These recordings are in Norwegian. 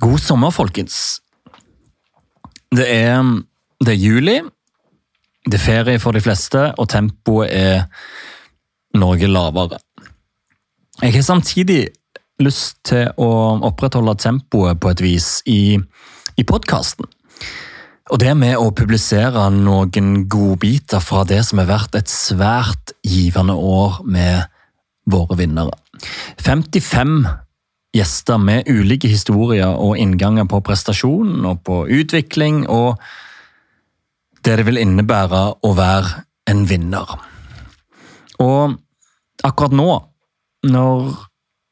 God sommer, folkens. Det er, det er juli. Det er ferie for de fleste, og tempoet er noe lavere. Jeg har samtidig lyst til å opprettholde tempoet på et vis i, i podkasten. Og det med å publisere noen godbiter fra det som har vært et svært givende år med våre vinnere. 55 gjester med ulike historier og innganger på prestasjon og på utvikling, og det det vil innebære å være en vinner. Og akkurat nå, når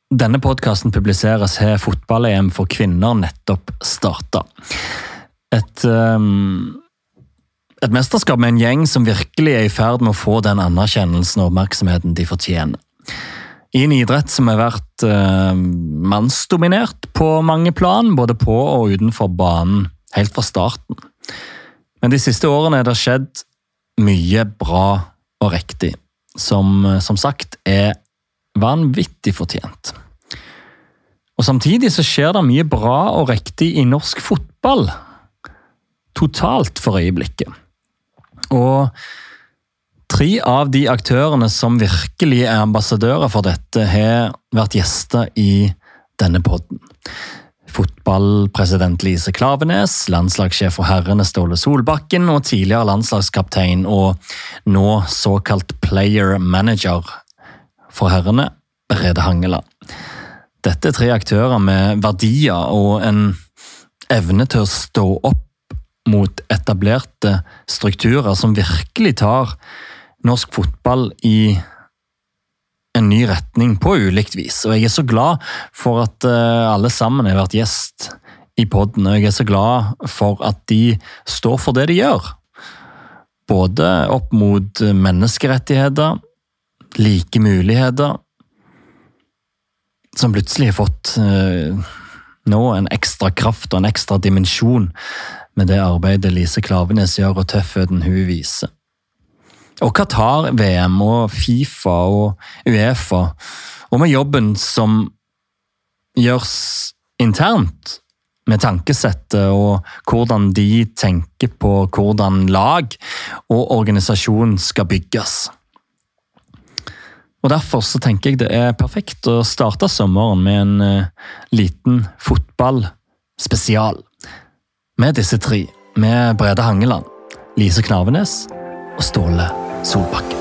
denne podkasten publiseres, har fotball-EM for kvinner nettopp starta. Et, um, et mesterskap med en gjeng som virkelig er i ferd med å få den anerkjennelsen og oppmerksomheten de fortjener. I en idrett som har vært eh, mannsdominert på mange plan, både på og utenfor banen, helt fra starten. Men de siste årene er det skjedd mye bra og riktig, som som sagt er vanvittig fortjent. Og Samtidig så skjer det mye bra og riktig i norsk fotball. Totalt for øyeblikket. Og tre av de aktørene som virkelig er ambassadører for dette, har vært gjester i denne podden. Fotballpresident Lise Klavenes, landslagssjef for herrene Ståle Solbakken og tidligere landslagskaptein og nå såkalt player manager for herrene, Brede Hangeland. Dette er tre aktører med verdier og en evne til å stå opp mot etablerte strukturer som virkelig tar norsk fotball i en ny retning på ulikt vis. Og jeg er så glad for at eh, alle sammen har vært gjest i poden, og jeg er så glad for at de står for det de gjør. Både opp mot menneskerettigheter, like muligheter, som plutselig har fått uh, nå en ekstra kraft og en ekstra dimensjon med det arbeidet Lise Klavenes gjør, og tøffheten hun viser. Og Qatar-VM og Fifa og Uefa, og med jobben som gjøres internt, med tankesettet og hvordan de tenker på hvordan lag og organisasjon skal bygges. Og Derfor så tenker jeg det er perfekt å starte sommeren med en uh, liten fotballspesial. Med disse tre. Med Brede Hangeland, Lise Knavenes og Ståle Solbakken.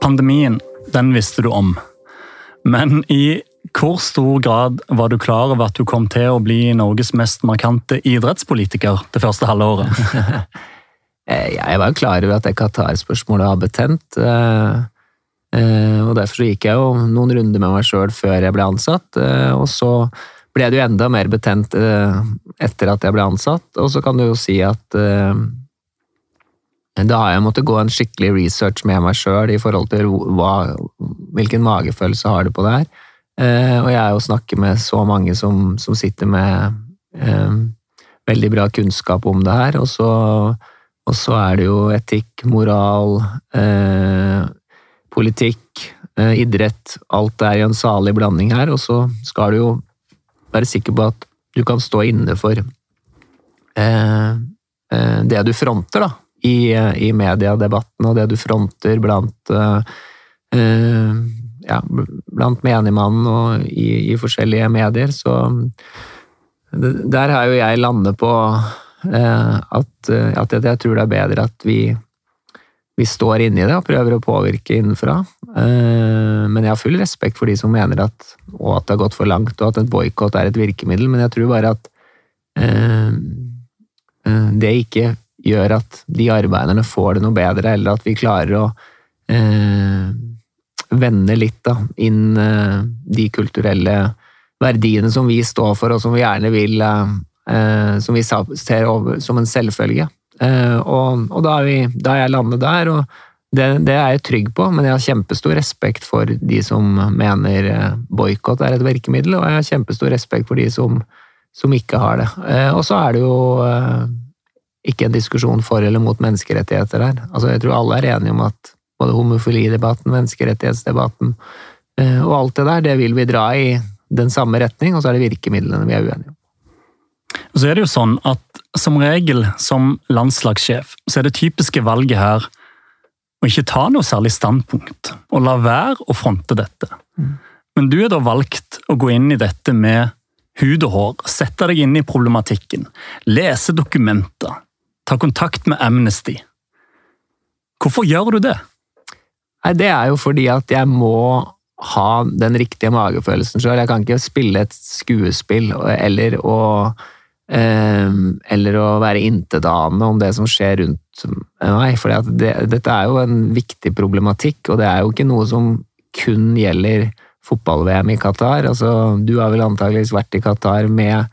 Pandemien, den visste du om. Men i hvor stor grad var du klar over at du kom til å bli Norges mest markante idrettspolitiker det første halve året? Eh, jeg var jo klar over at det Qatar-spørsmålet var betent. Eh, eh, og Derfor gikk jeg jo noen runder med meg sjøl før jeg ble ansatt. Og så ble det jo enda mer betent etter at jeg ble ansatt. Og så kan du jo si at da har jeg måttet gå en skikkelig research med meg sjøl i forhold til hva, hvilken magefølelse har du på det her. Eh, og jeg er jo snakker med så mange som, som sitter med eh, veldig bra kunnskap om det her. Og så, og så er det jo etikk, moral, eh, politikk, eh, idrett. Alt er i en salig blanding her. Og så skal du jo være sikker på at du kan stå inne for eh, eh, det du fronter, da. I, i mediedebatten og det du fronter blant ja, blant menigmannen og i, i, forskjellige medier, så Der har jo jeg landet på eh, at, at, jeg tror det er bedre at vi, vi står inni det og prøver å påvirke innenfra. Eh, men jeg har full respekt for de som mener at, at det har gått for langt, og at et boikott er et virkemiddel, men jeg tror bare at eh, eh det ikke gjør at de arbeiderne får det noe bedre, eller at vi klarer å eh, vende litt da, inn uh, de kulturelle verdiene som vi står for, og som vi gjerne vil uh, Som vi ser over som en selvfølge. Og, og da, er vi, da er jeg landet der, og det, det, er jeg trygg på, men jeg har kjempestor respekt for de som mener eh, boikott er et virkemiddel, og jeg har kjempestor respekt for de som, som ikke har det. Eh, og så er det jo eh, ikke en diskusjon for eller mot menneskerettigheter her. Altså, jeg tror alle er enige om at både homofilidebatten, menneskerettighetsdebatten og alt det der, det vil vi dra i den samme retning, og så er det virkemidlene vi er uenige om. Og så er det jo sånn at Som regel som landslagssjef så er det typiske valget her å ikke ta noe særlig standpunkt, og la være å fronte dette. Mm. Men du er da valgt å gå inn i dette med hud og hår, sette deg inn i problematikken, lese dokumenter, ta kontakt med Amnesty. Hvorfor gjør du det? Nei, Det er jo fordi at jeg må ha den riktige magefølelsen sjøl. Jeg kan ikke spille et skuespill eller å Ehm, eller å være intetanende om det som skjer rundt meg. For det, dette er jo en viktig problematikk, og det er jo ikke noe som kun gjelder fotball-VM i Qatar. Altså, du har vel antageligvis vært i Qatar med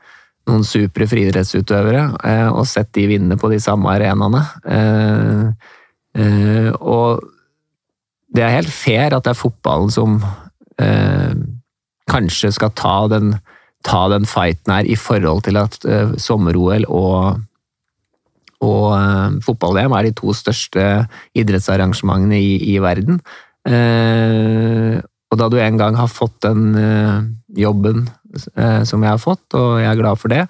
noen supre friidrettsutøvere eh, og sett de vinne på de samme arenaene. Eh, eh, og det er helt fair at det er fotballen som kanskje skal ta den ta den fighten her i forhold til at eh, sommer-OL og, og eh, fotball-VM er de to største idrettsarrangementene i, i verden. Uh, og da du en gang har fått den jobben som jeg har fått, og jeg er glad for det,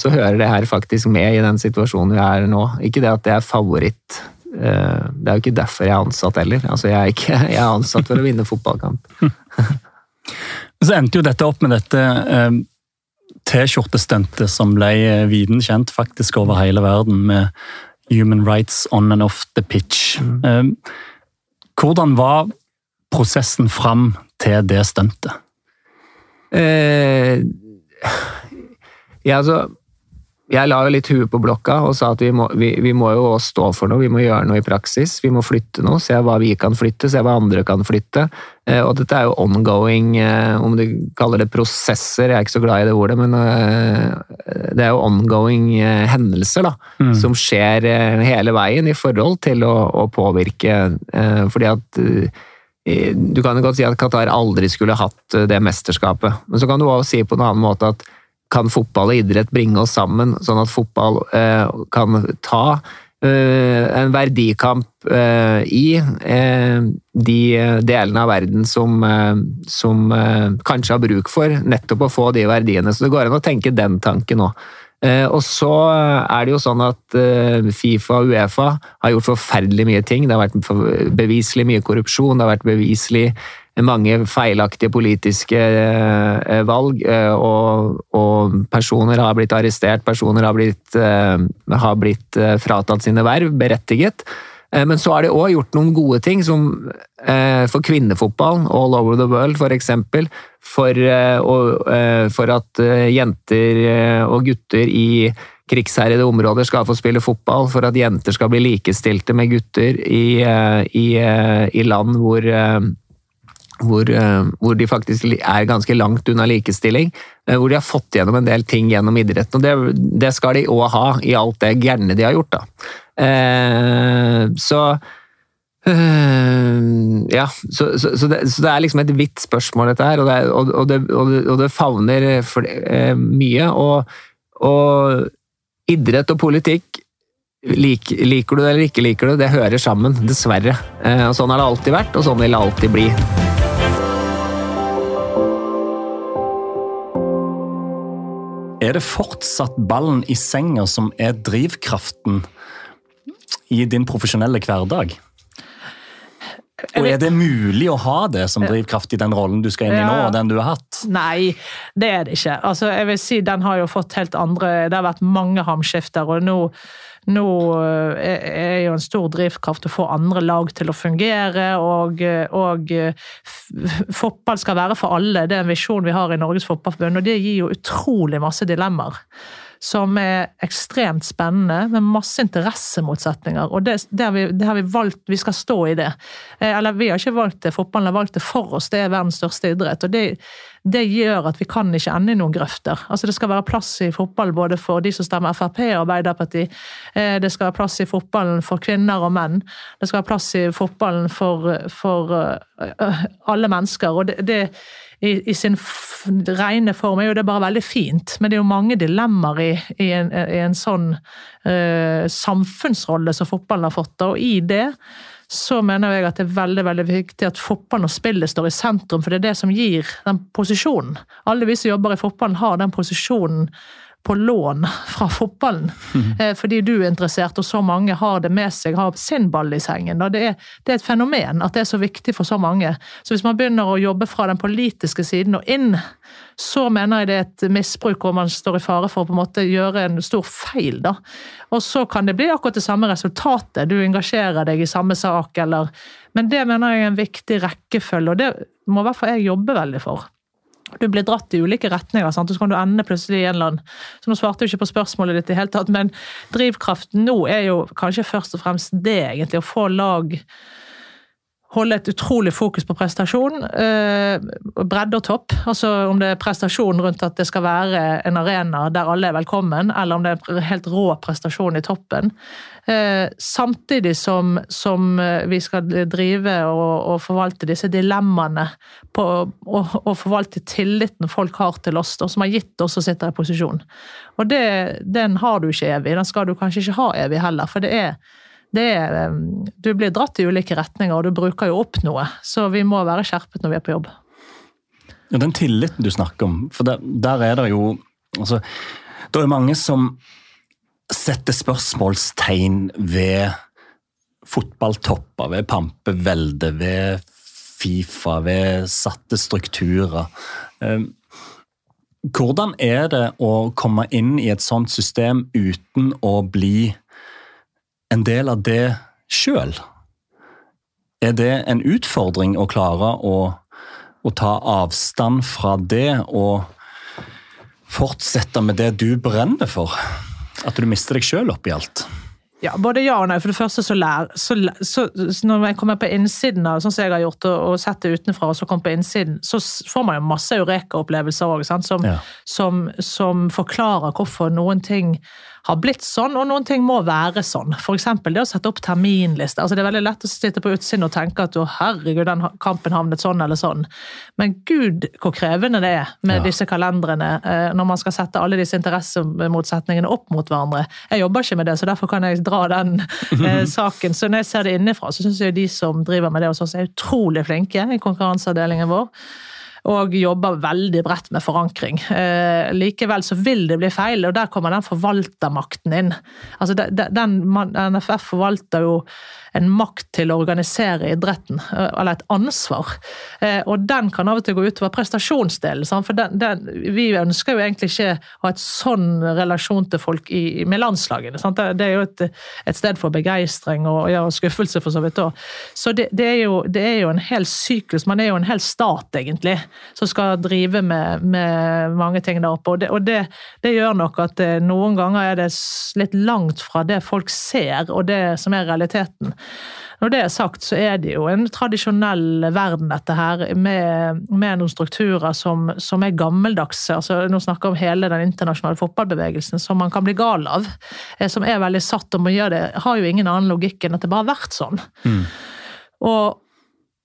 så hører det her faktisk med i den situasjonen vi er nå. Ikke det at det er favoritt. Det er jo ikke derfor jeg er ansatt heller. Altså, jeg, er ikke, jeg er ansatt for å vinne fotballkamp. Så endte jo dette opp med dette eh, T-skjortestuntet som ble eh, viden kjent faktisk over hele verden, med Human Rights on and off the pitch. Mm. Eh, hvordan var prosessen fram til det stuntet? Eh, ja, altså jeg la jo litt huet på blokka og sa at vi må, vi, vi må, jo stå for noe, vi må gjøre noe i praksis. Vi må flytte noe, se hva vi kan flytte, se hva andre kan flytte. Eh, og dette er jo ongoing, eh, om du kaller det prosesser, jeg er ikke så glad i det ordet, men eh, det er jo ongoing hendelser da, mm. som skjer hele veien i forhold til å, å påvirke. Fordi at du kan jo godt si at Qatar aldri skulle hatt det mesterskapet, men så kan du også si på en annen måte at kan fotball og idrett bringe oss sammen, sånn at fotball eh, kan ta eh, en verdikamp eh, i eh, de delene av verden som, eh, som eh, kanskje har bruk for nettopp å få de verdiene. Så det går an å tenke den tanken òg. Og så er det jo sånn at Fifa og Uefa har gjort forferdelig mye ting. Det har vært beviselig mye korrupsjon, det har vært beviselig mange feilaktige politiske eh, valg, eh, og, og, personer har blitt arrestert, personer har blitt, eh, har blitt fratatt sine verv, berettiget. Men så har det òg gjort noen gode ting, som for kvinnefotball all over the world, f.eks. For, for, for at jenter og gutter i krigsherjede områder skal få spille fotball, for at jenter skal bli likestilte med gutter i, i, i land hvor hvor, eh, hvor, de faktisk er ganske langt unna likestilling. Eh, hvor de har fått gjennom en del ting gjennom idretten. og Det, det skal de òg ha i alt det gærne de har gjort. Da. Eh, så eh, ja, så, så, så, det, så, det, er liksom et vidt spørsmål, dette her. Og det, og, og det, og det favner for, eh, mye. Og, idrett og politikk lik, Liker du det eller ikke liker du det, det hører sammen, dessverre. Eh, og Sånn har det alltid vært, og sånn vil det alltid bli. Er det fortsatt ballen i senga som er drivkraften i din profesjonelle hverdag? Og er det mulig å ha det som drivkraft i den rollen du skal inn i nå, og den du har hatt? Nei, det er det ikke. Altså, jeg vil si Den har jo fått helt andre Det har vært mange hamskifter, og nå nå eh, er jo en stor drivkraft å få andre lag til å fungere, og, og fotball skal være for alle. Det er en visjon vi har i Norges Fotballforbund, og det gir jo utrolig masse dilemmaer som er ekstremt spennende, med masse interessemotsetninger. Og det, det, har vi, det, har vi, valgt, vi skal stå i det. Eh, eller vi har ikke valgt det, fotballen har valgt det for oss. Det er verdens største idrett. Og det, det gjør at vi kan ikke ende i noen grøfter. Altså Det skal være plass i fotball både for de som stemmer Frp og Arbeiderparti. Eh, det skal være plass i fotballen for kvinner og menn. Det skal være plass i fotballen for, for uh, alle mennesker. og det, det i, i, sin rene form er jo det bare veldig fint, men det er jo mange dilemmaer i, i, en, i en, sånn uh, samfunnsrolle som fotballen har fått. Og i det så mener jeg at det er veldig veldig viktig at fotballen og spillet står i sentrum, for det er det som gir den posisjonen. Alle vi som jobber i fotballen har den posisjonen på lån fra fotballen. Mm. Fordi du er interessert, og så mange har det med seg, har sin ball i sengen. Det er, det er, et fenomen at det er så viktig for så mange. Så hvis man begynner å jobbe fra den politiske siden og inn, så mener jeg det er et misbruk hvor man står i fare for å på en måte gjøre en stor feil. da. Og så kan det bli akkurat det samme resultatet. Du engasjerer deg i samme sak, eller Men det mener jeg er en viktig rekkefølge, og det må i hvert fall jeg jobbe veldig for du blir dratt i ulike retninger, sant? så kan du ende plutselig i en eller annen Så nå svarte du ikke på spørsmålet ditt i hele tatt, men drivkraften nå er jo kanskje først og fremst det, egentlig. Å få lag holde et utrolig fokus på prestasjon. Eh, bredde og topp. Altså om det er prestasjon rundt at det skal være en arena der alle er velkommen, eller om det er en helt rå prestasjon i toppen. Eh, samtidig som, som eh, vi skal drive og, og forvalte disse dilemmaene på, og, og, forvalte tilliten folk har til oss, da, som har gitt oss å sitte i posisjon. Og det, den har du ikke evig. Den skal du kanskje ikke ha evig heller. for det er er, Du blir dratt i ulike retninger, og du bruker jo opp noe. Så vi må være skjerpet når vi er på jobb. Ja, Den tilliten du snakker om, for der, der er det jo altså, Det er mange som setter spørsmålstegn ved fotballtopper, ved pampevelde, ved Fifa, ved satte strukturer. Hvordan er det å komme inn i et sånt system uten å bli en del av det sjøl? Er det en utfordring å klare å, å ta avstand fra det og fortsette med det du brenner for? At du mister deg sjøl oppi alt? Ja, både ja og nei. For det første så lær så, så, Når jeg kommer på innsiden av sånn som jeg har gjort, og, og sett det utenfra, og så kommer på innsiden, så får man jo masse eureka-opplevelser òg, som, ja. som, som, forklarer hvorfor noen ting har blitt sånn, og noen ting må være sånn. F.eks. det å sette opp terminliste. Altså, det er veldig lett å sitte på utsiden og tenke at å, herregud, den kampen havnet sånn eller sånn. Men gud, hvor krevende det er med ja. disse kalenderne eh, når man skal sette alle disse interessemotsetningene opp mot hverandre. Jeg jobber ikke med det, så derfor kan jeg dra den eh, saken. Så når jeg ser det innenfra, så syns jeg de som driver med det hos oss, er utrolig flinke i konkurranseavdelingen vår og jobber veldig bredt med forankring. Eh, likevel så vil det bli feil, og der kommer den forvaltermakten inn. Altså den, NFF forvalter jo en makt til å organisere idretten, eh, eller et ansvar. Eh, og den kan av og til gå utover prestasjonsdelen. For den, den, vi ønsker jo egentlig ikke å ha et sånn relasjon til folk i, med landslagene. Sant? Det er jo et, et sted for begeistring og, ja, skuffelse, for så vidt òg. Så det, det, er jo, det, er jo, en hel syklus. Man er jo en hel stat, egentlig, som skal drive med, med mange ting der oppe. Og, det, og det, gjør nok at eh, noen ganger er det litt langt fra det folk ser, og det som er realiteten. Når det er sagt, så er det jo en tradisjonell verden, dette her, med, med noen strukturer som, som, er gammeldagse. Altså, nå snakker vi om hele den internasjonale fotballbevegelsen, som man kan bli gal av. Eh, som er veldig satt om å gjøre det. Har jo ingen annen logikk enn at det bare har vært sånn. Mm. Og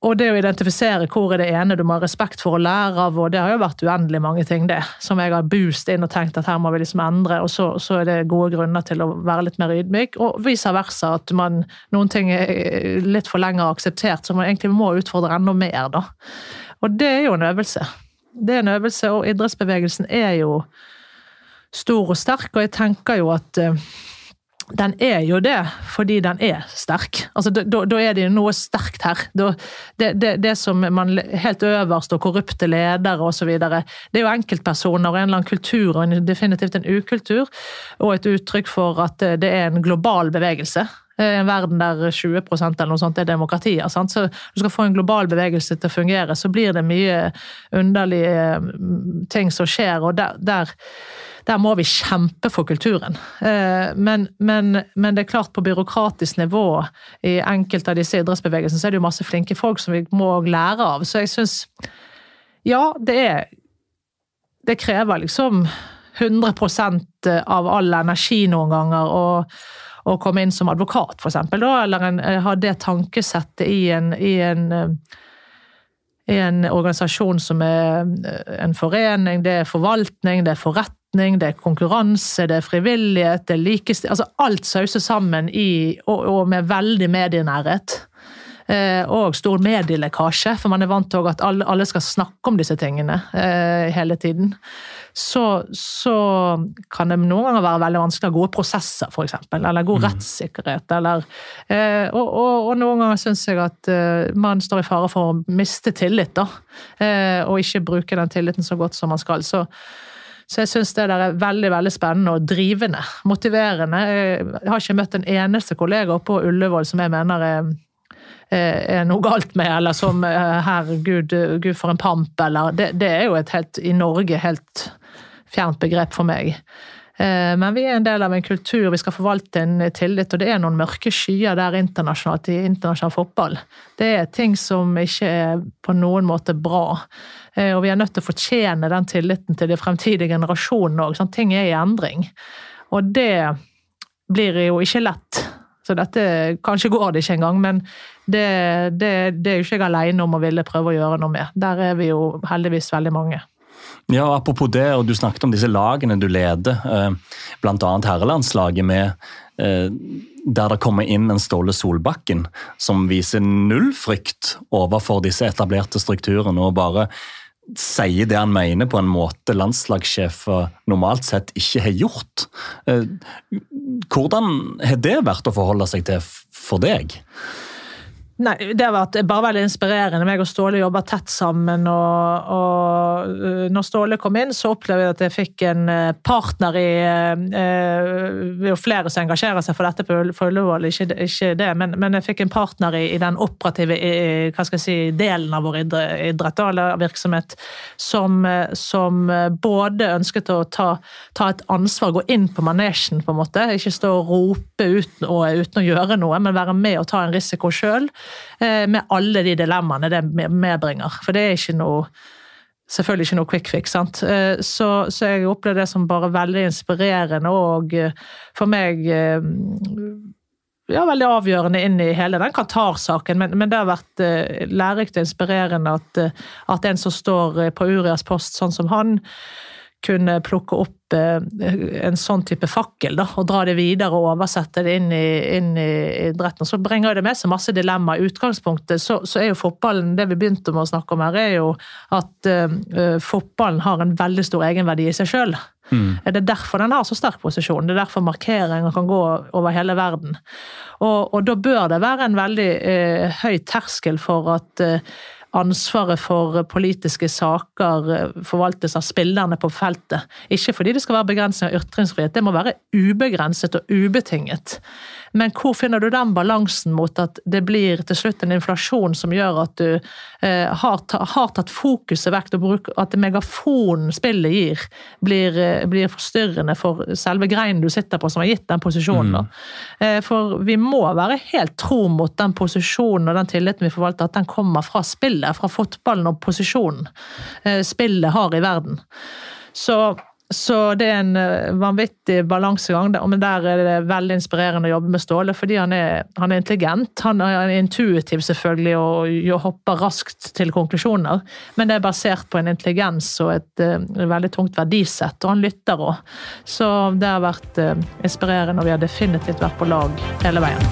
og det å identifisere hvor er det ene du må ha respekt for å lære av, og det har jo vært uendelig mange ting, det. Som jeg har boost inn og tenkt at her må vi liksom endre, og så, så er det gode grunner til å være litt mer ydmyk. Og vice versa, at man, noen ting er litt for lenge akseptert, så man egentlig må utfordre enda mer, da. Og det er jo en øvelse. Det er en øvelse, og idrettsbevegelsen er jo stor og sterk, og jeg tenker jo at eh, den er jo det fordi den er sterk. Altså, da, er det jo noe sterkt her. Da, det, det, det, som man helt øverst, og korrupte ledere osv. Det er jo enkeltpersoner og en eller annen kultur, og definitivt en ukultur. Og et uttrykk for at det er en global bevegelse. En verden der 20% eller noe sånt er demokratier. Sant? Så du skal få en global bevegelse til å fungere, så blir det mye underlige mm, ting som skjer. og der, der der må vi kjempe for kulturen. Eh, men, men, men, det er klart, på byråkratisk nivå i enkelte av disse idrettsbevegelsene, så er det jo masse flinke folk som vi må lære av. Så jeg syns Ja, det er det krever liksom 100% av all energi noen ganger. og å komme inn som advokat, f.eks., eller en, ha det tankesettet i en, i en i en organisasjon som er en forening, det er forvaltning, det er forretning, det er konkurranse, det er frivillighet, det er likestilling Altså alt sauses sammen i, og, og med veldig medienærhet. Eh, og stor medielekkasje, for man er vant til at alle, alle skal snakke om disse tingene eh, hele tiden. Så, så, kan det noen ganger være veldig vanskelig å ha gode prosesser, f.eks. Eller god mm. rettssikkerhet. Eller, eh, og, og, og, noen ganger syns jeg at man står i fare for å miste tillit, da. og ikke bruke den tilliten så godt som man skal. Så så jeg syns det der er veldig veldig spennende og drivende. Motiverende. Jeg har ikke møtt en eneste kollega på Ullevål som jeg mener er er noe galt med, eller som eh, herregud, gud for en pamp, eller det, det, er jo et helt, i Norge, helt fjernt begrep for meg. Eh, men vi er en del av en kultur, vi skal forvalte en tillit, og det er noen mørke skyer der internasjonalt i internasjonal fotball. Det er ting som ikke er på noen måte bra. Og vi er nødt til å fortjene den tilliten til de fremtidige generasjonene òg. Ting er i endring. Og det blir jo ikke lett. Så dette, Kanskje går det ikke engang, men det, det, det er jo ikke jeg alene om å ville prøve å gjøre noe med. Der er vi jo heldigvis veldig mange. Ja, Apropos det, og du snakket om disse lagene du leder, eh, bl.a. herrelandslaget med eh, der det kommer inn en Ståle Solbakken som viser null frykt overfor disse etablerte strukturene og bare sier det han mener på en måte landslagssjefer normalt sett ikke har gjort. Eh, hvordan har det vært å forholde seg til for deg? Nei, Det har vært bare veldig inspirerende. meg og Ståle jobber tett sammen. og, og når Ståle kom inn, så opplevde jeg at jeg fikk en partner i Det er jo flere som engasjerer seg for dette på Ullevål, ikke, ikke, det, men, men, jeg fikk en partner i, i den operative i, hva skal jeg si, delen av vår idrett eller virksomhet, som, som, både ønsket å ta, ta, et ansvar, gå inn på manesjen, på en måte. Ikke stå og rope uten, og, uten å gjøre noe, men være med og ta en risiko sjøl. Eh, med alle de dilemmaene det medbringer. For det er ikke noe selvfølgelig ikke noe quick fix. sant? Eh, så, så jeg opplevde det som bare veldig inspirerende og eh, for meg ja, veldig avgjørende inn i hele den Qatar-saken. Men, men, det har vært lærerikt og inspirerende at, at en som står på Urias post sånn som han, kunne plukke opp eh, en sånn type fakkel da, og dra det videre og oversette det inn i, inn i idretten. Så bringer det med seg masse dilemmaer. I utgangspunktet så, så, er jo fotballen Det vi begynte med å snakke om her, er jo at uh, fotballen har en veldig stor egenverdi i seg sjøl. Mm. Det er derfor den har så sterk posisjon. Det er derfor markeringer kan gå over hele verden. Og, og da bør det være en veldig uh, høy terskel for at uh, ansvaret for politiske saker eh, forvaltes av spillerne på feltet. Ikke fordi det skal være begrensning av ytringsfrihet, det må være ubegrenset og ubetinget. Men hvor finner du den balansen mot at det blir til slutt en inflasjon som gjør at du eh, har, ta, har, tatt fokuset vekk, og at megafonen spillet gir, blir, eh, blir, forstyrrende for selve greinen du sitter på, som har gitt den posisjonen. Mm. Eh, for vi må være helt tro mot den posisjonen og den tilliten vi forvalter, at den kommer fra spillet, fra fotballen og posisjonen eh, spillet har i verden. Så så det er en eh, vanvittig balansegang, men der er det veldig inspirerende å jobbe med Ståle. Fordi han er, han er intelligent, han er intuitiv selvfølgelig og hopper raskt til konklusjoner. Men det er basert på en intelligens og et, et eh, veldig tungt verdisett, og han lytter òg. Så det har vært eh, inspirerende, og vi har definitivt vært på lag hele veien.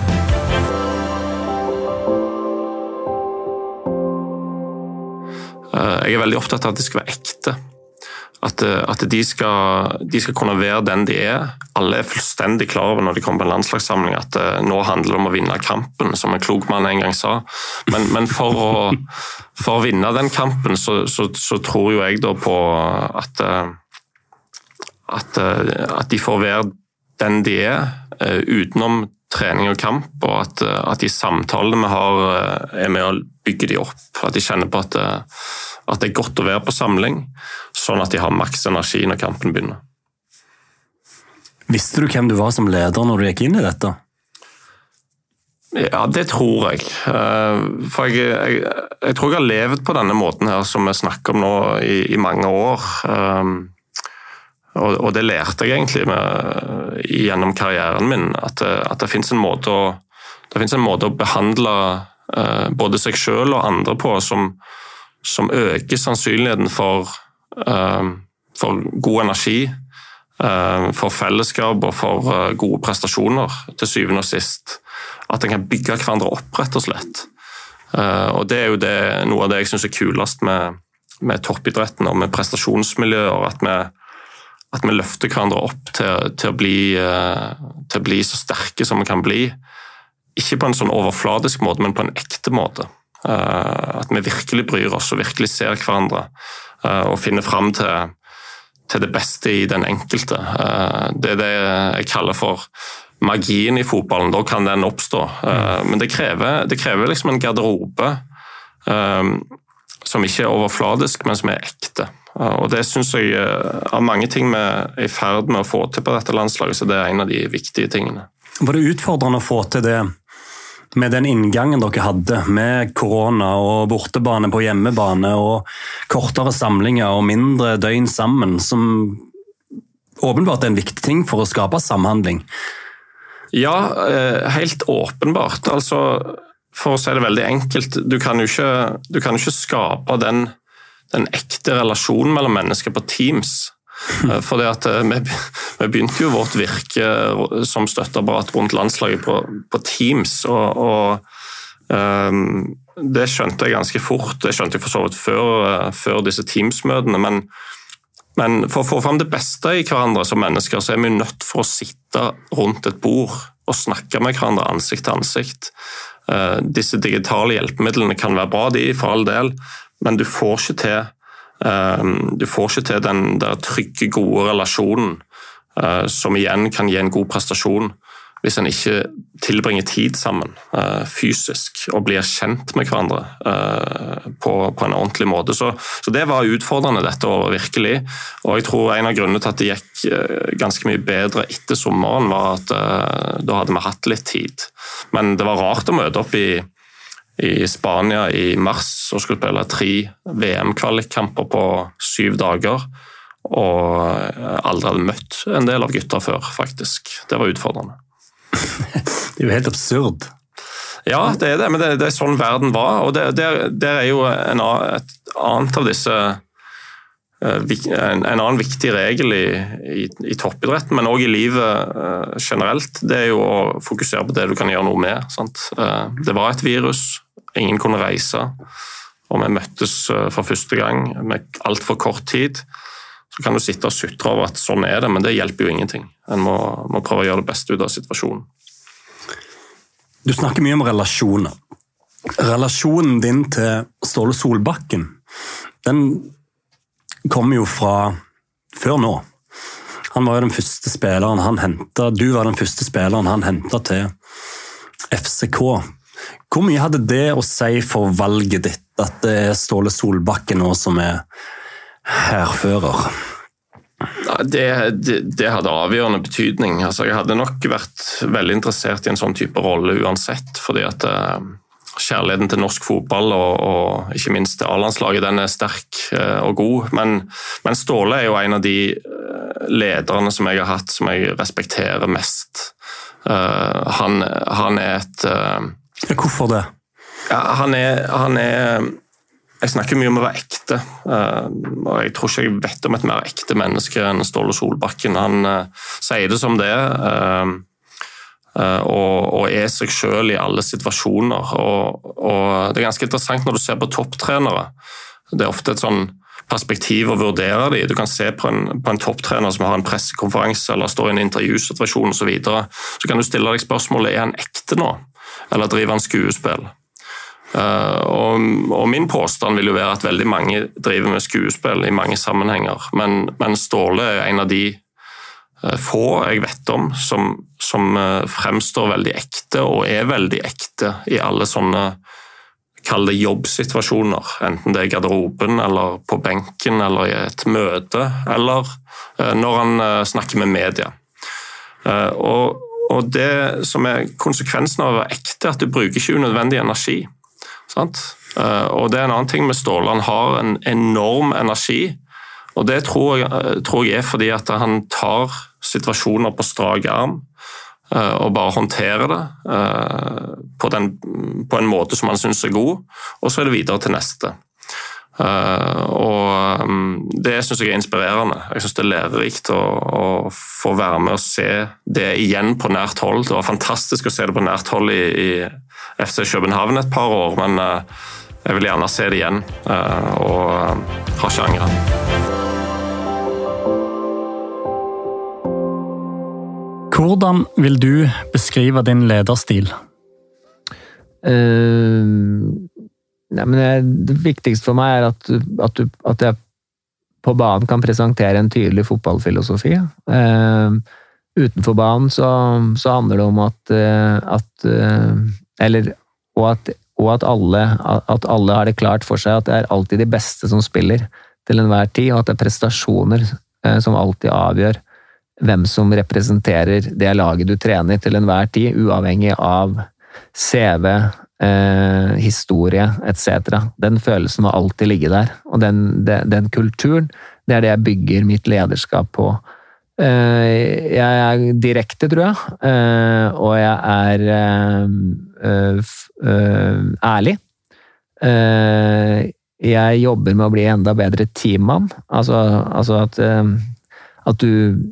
Jeg er veldig opptatt av at det skal være ekte. At, eh, at de, skal, de, skal, kunne være den de er. Alle er fullstendig klar over når de kommer på en landslagssamling at uh, nå handler det om å vinne kampen, som en klok mann en gang sa. Men, men for, å, for, å, vinne den kampen, så, så, så tror jo jeg da på at, uh, at, at de får være den de er, utenom trening og kamp, og at, at de samtalene vi har, er med å bygge de opp. At de kjenner på at at det er godt å være på samling, sånn at de har maks energi når kampen begynner. Visste du hvem du var som leder når du gikk inn i dette? Ja, det tror jeg. Eh, for jeg, jeg, jeg, tror jeg har levd på denne måten her som vi snakker om nå i, i mange år. Um, og, og, det lærte jeg egentlig med, gjennom karrieren min, at, at det fins en, en, måte å behandle både seg sjøl og andre på som, som øker sannsynligheten for, uh, for god energi, uh, for fellesskap og for gode prestasjoner, til syvende og sist at en kan bygge hverandre opp, rett og slett. Eh, og Det er jo det, noe av det jeg syns er kulest med, med, toppidretten og med prestasjonsmiljøer. At vi, at vi løfter hverandre opp til, til, å bli, eh, til, å bli, så sterke som vi kan bli. Ikke på en sånn overfladisk måte, men på en ekte måte. Eh, at vi virkelig bryr oss og virkelig ser hverandre og finner fram til, til det beste i den enkelte. Det er det jeg kaller for magien i fotballen. Da kan den oppstå. Mm. Men det krever, det krever liksom en garderobe som ikke er overfladisk, men som er ekte. Og Det syns jeg av mange ting vi er i ferd med å få til på dette landslaget, så det er en av de viktige tingene. Var det utfordrende å få til det med den inngangen dere hadde, med korona og bortebane på hjemmebane og kortere samlinger og mindre døgn sammen, som åpenbart er en viktig ting for å skape samhandling? Ja, eh, helt åpenbart. Altså, for å si det veldig enkelt, du kan jo ikke, kan ikke skape den, den, ekte relasjonen mellom mennesker på Teams. Eh, fordi at eh, vi, vi, begynte jo vårt virke som støtteapparat rundt landslaget på, på Teams. og, og um, det skjønte jeg ganske fort. Det skjønte jeg for så vidt før, før disse Teams-møtene. men men for å få fram det beste i hverandre som mennesker, så er vi nødt for å sitte rundt et bord og snakke med hverandre ansikt til ansikt. Uh, disse digitale hjelpemidlene kan være bra, de, for all del, men du får ikke til, eh, du får ikke til den der trygge, gode relasjonen eh, som igjen kan gi en god prestasjon hvis en ikke tilbringer tid sammen uh, fysisk og blir kjent med hverandre uh, på, en ordentlig måte. Så, det var utfordrende dette året, virkelig. Og jeg tror en av grunnene til at det gikk ganske mye bedre etter sommeren, var at da hadde vi hatt litt tid. Men det var rart å møte opp i, i Spania i mars og skulle spille tre VM-kvalikkamper på syv dager. Og aldri hadde møtt en del av gutta før, faktisk. Det var utfordrende. det er jo helt absurd. Ja, det er det, men det, det er sånn verden var. og Det, det, det er jo en, et annet av disse eh, en, en annen viktig regel i, i, i toppidretten, men òg i livet uh, generelt, det er jo å fokusere på det du kan gjøre noe med. Sant? det var et virus, ingen kunne reise, og vi møttes uh, for første gang med altfor kort tid. Så kan du sitte og sutre over at sånn er det, men det hjelper jo ingenting. En må, må prøve å gjøre det beste ut av situasjonen. Du snakker mye om relasjoner. Relasjonen din til Ståle Solbakken, den kommer jo fra før nå. Han var jo den første spilleren han henta Du var den første spilleren han henta til FCK. Hvor mye hadde det å si for valget ditt, at det er Ståle Solbakken nå som er hærfører? Det, det, det, hadde avgjørende betydning. Altså, jeg hadde nok vært veldig interessert i en sånn type rolle uansett. fordi at uh, Kjærligheten til norsk fotball og, og ikke minst til A-landslaget den er sterk uh, og god. Men, men, Ståle er jo en av de lederne som jeg har hatt som jeg respekterer mest. Han, han, er et Hvorfor det? Ja, han er, han er jeg snakker mye om å være ekte. Eh, og Jeg tror ikke jeg vet om et mer ekte menneske enn Ståle Solbakken. Han uh, sier det som det uh, og, og, er seg selv i alle situasjoner. Og, og, Det er ganske interessant når du ser på topptrenere. Det er ofte et sånn perspektiv å vurdere dem. Du kan se på en, på en topptrener som har en pressekonferanse eller står i en intervjusituasjon osv. Så, så kan du stille deg spørsmålet er han ekte nå, eller driver han skuespill. Eh, og, og, Min påstand vil jo være at veldig mange driver med skuespill i mange sammenhenger, men, men Ståle er en av de uh, få jeg vet om som, som uh, fremstår veldig ekte, og er veldig ekte i alle sånne Kall det jobbsituasjoner, enten det er i garderoben eller på benken eller i et møte, eller når han snakker med media. Og, og det som er konsekvensen av å være ekte, er at du bruker ikke unødvendig energi. Sant? Eh, og det er en annen ting med Ståle. Han har en enorm energi. Og det tror jeg, eh, tror jeg er fordi at han tar situasjoner på strak arm og bare håndterer det på, den, på en måte som han syns er god, og så er det videre til neste. Uh, og um, Det syns jeg er inspirerende. Jeg syns det er lærerikt å, å, få være med og se det igjen på nært hold. Det var fantastisk å se det på nært hold i, i FC København et par år, men uh, jeg vil gjerne se det igjen. Uh, og har ikke angra. Hvordan vil du beskrive din lederstil? Uh, Nei, men det viktigste for meg er at, at, du, at, jeg på banen kan presentere en tydelig fotballfilosofi. Eh, utenfor banen så, så, handler det om at, uh, at uh, Eller og at, og at, alle, at alle har det klart for seg at det er alltid de beste som spiller til enhver tid, og at det er prestasjoner som alltid avgjør hvem som representerer det laget du trener til enhver tid, uavhengig av CV, eh, historie etc. Den følelsen må alltid ligge der. Og den, den, den, kulturen, det er det jeg bygger mitt lederskap på. Eh, jeg er direkte, tror jeg, eh, og jeg er eh, eh, ærlig. Eh, jeg jobber med å bli enda bedre teammann. Altså, altså at, at du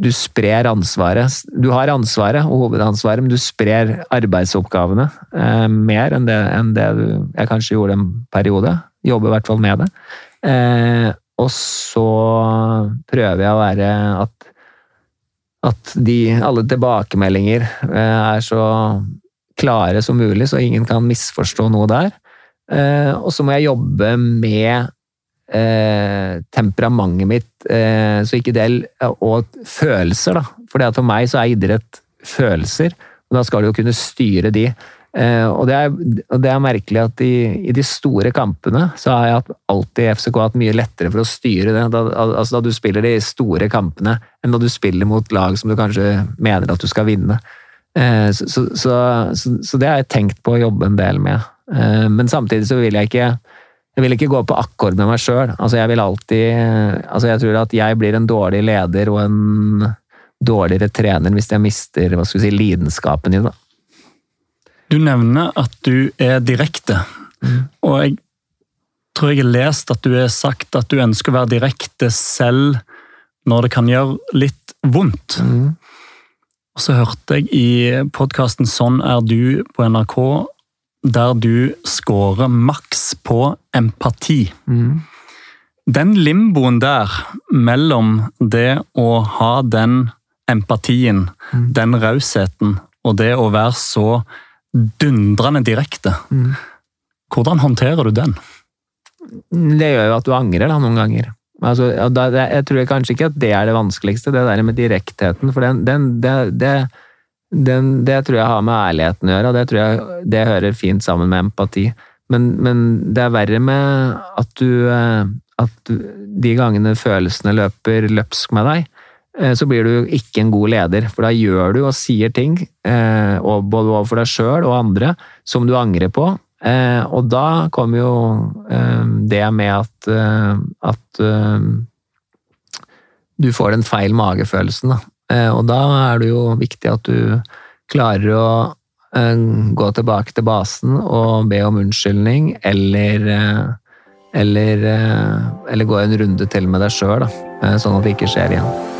du sprer ansvaret. Du har ansvaret og hovedansvaret, men du sprer arbeidsoppgavene eh, mer enn det, enn det du, jeg kanskje gjorde en periode. Jobber i hvert fall med det. Eh, og så prøver jeg å være at, at de, alle tilbakemeldinger eh, er så klare som mulig, så ingen kan misforstå noe der. Eh, og så må jeg jobbe med eh, temperamentet mitt, eh, så ikke del, Og følelser, da. For for meg så er idrett følelser, og da skal du jo kunne styre de. Eh, og, det er, og, det er, merkelig at i, i, de store kampene så har jeg alltid i FCK hatt mye lettere for å styre det. Da, altså da du spiller de store kampene, enn da du spiller mot lag som du kanskje mener at du skal vinne. Eh, så, så, så, så, det har jeg tenkt på å jobbe en del med. Eh, men samtidig så vil jeg ikke jeg vil ikke gå på akkord med meg sjøl. Altså, jeg vil alltid Altså, jeg tror at jeg blir en dårlig leder og en dårligere trener hvis jeg mister hva skal vi si, lidenskapen i det. Du nevner at du er direkte, mm. og jeg tror jeg har lest at du har sagt at du ønsker å være direkte selv når det kan gjøre litt vondt. Mm. Og så hørte jeg i podkasten Sånn er du på NRK der du scorer maks på empati. Mm. Den limboen der mellom det å ha den empatien, mm. den rausheten, og det å være så dundrende direkte, mm. hvordan håndterer du den? Det gjør jo at du angrer da, noen ganger. Altså, jeg tror kanskje ikke at det er det vanskeligste, det der med direktheten. For den, den, det, det den, det tror jeg har med ærligheten å gjøre, og det tror jeg det hører fint sammen med empati. Men, men det er verre med at du eh, At de gangene følelsene løper løpsk med deg, eh, så blir du ikke en god leder. For da gjør du og sier ting, eh, både overfor deg sjøl og andre, som du angrer på. Og da kommer jo det med at, at du får den feil magefølelsen. Da. Eh, og da er det jo viktig at du klarer å eh, gå tilbake til basen og be om unnskyldning, eller, eh, eller, eller gå en runde til med deg sjøl, sånn at det ikke skjer igjen.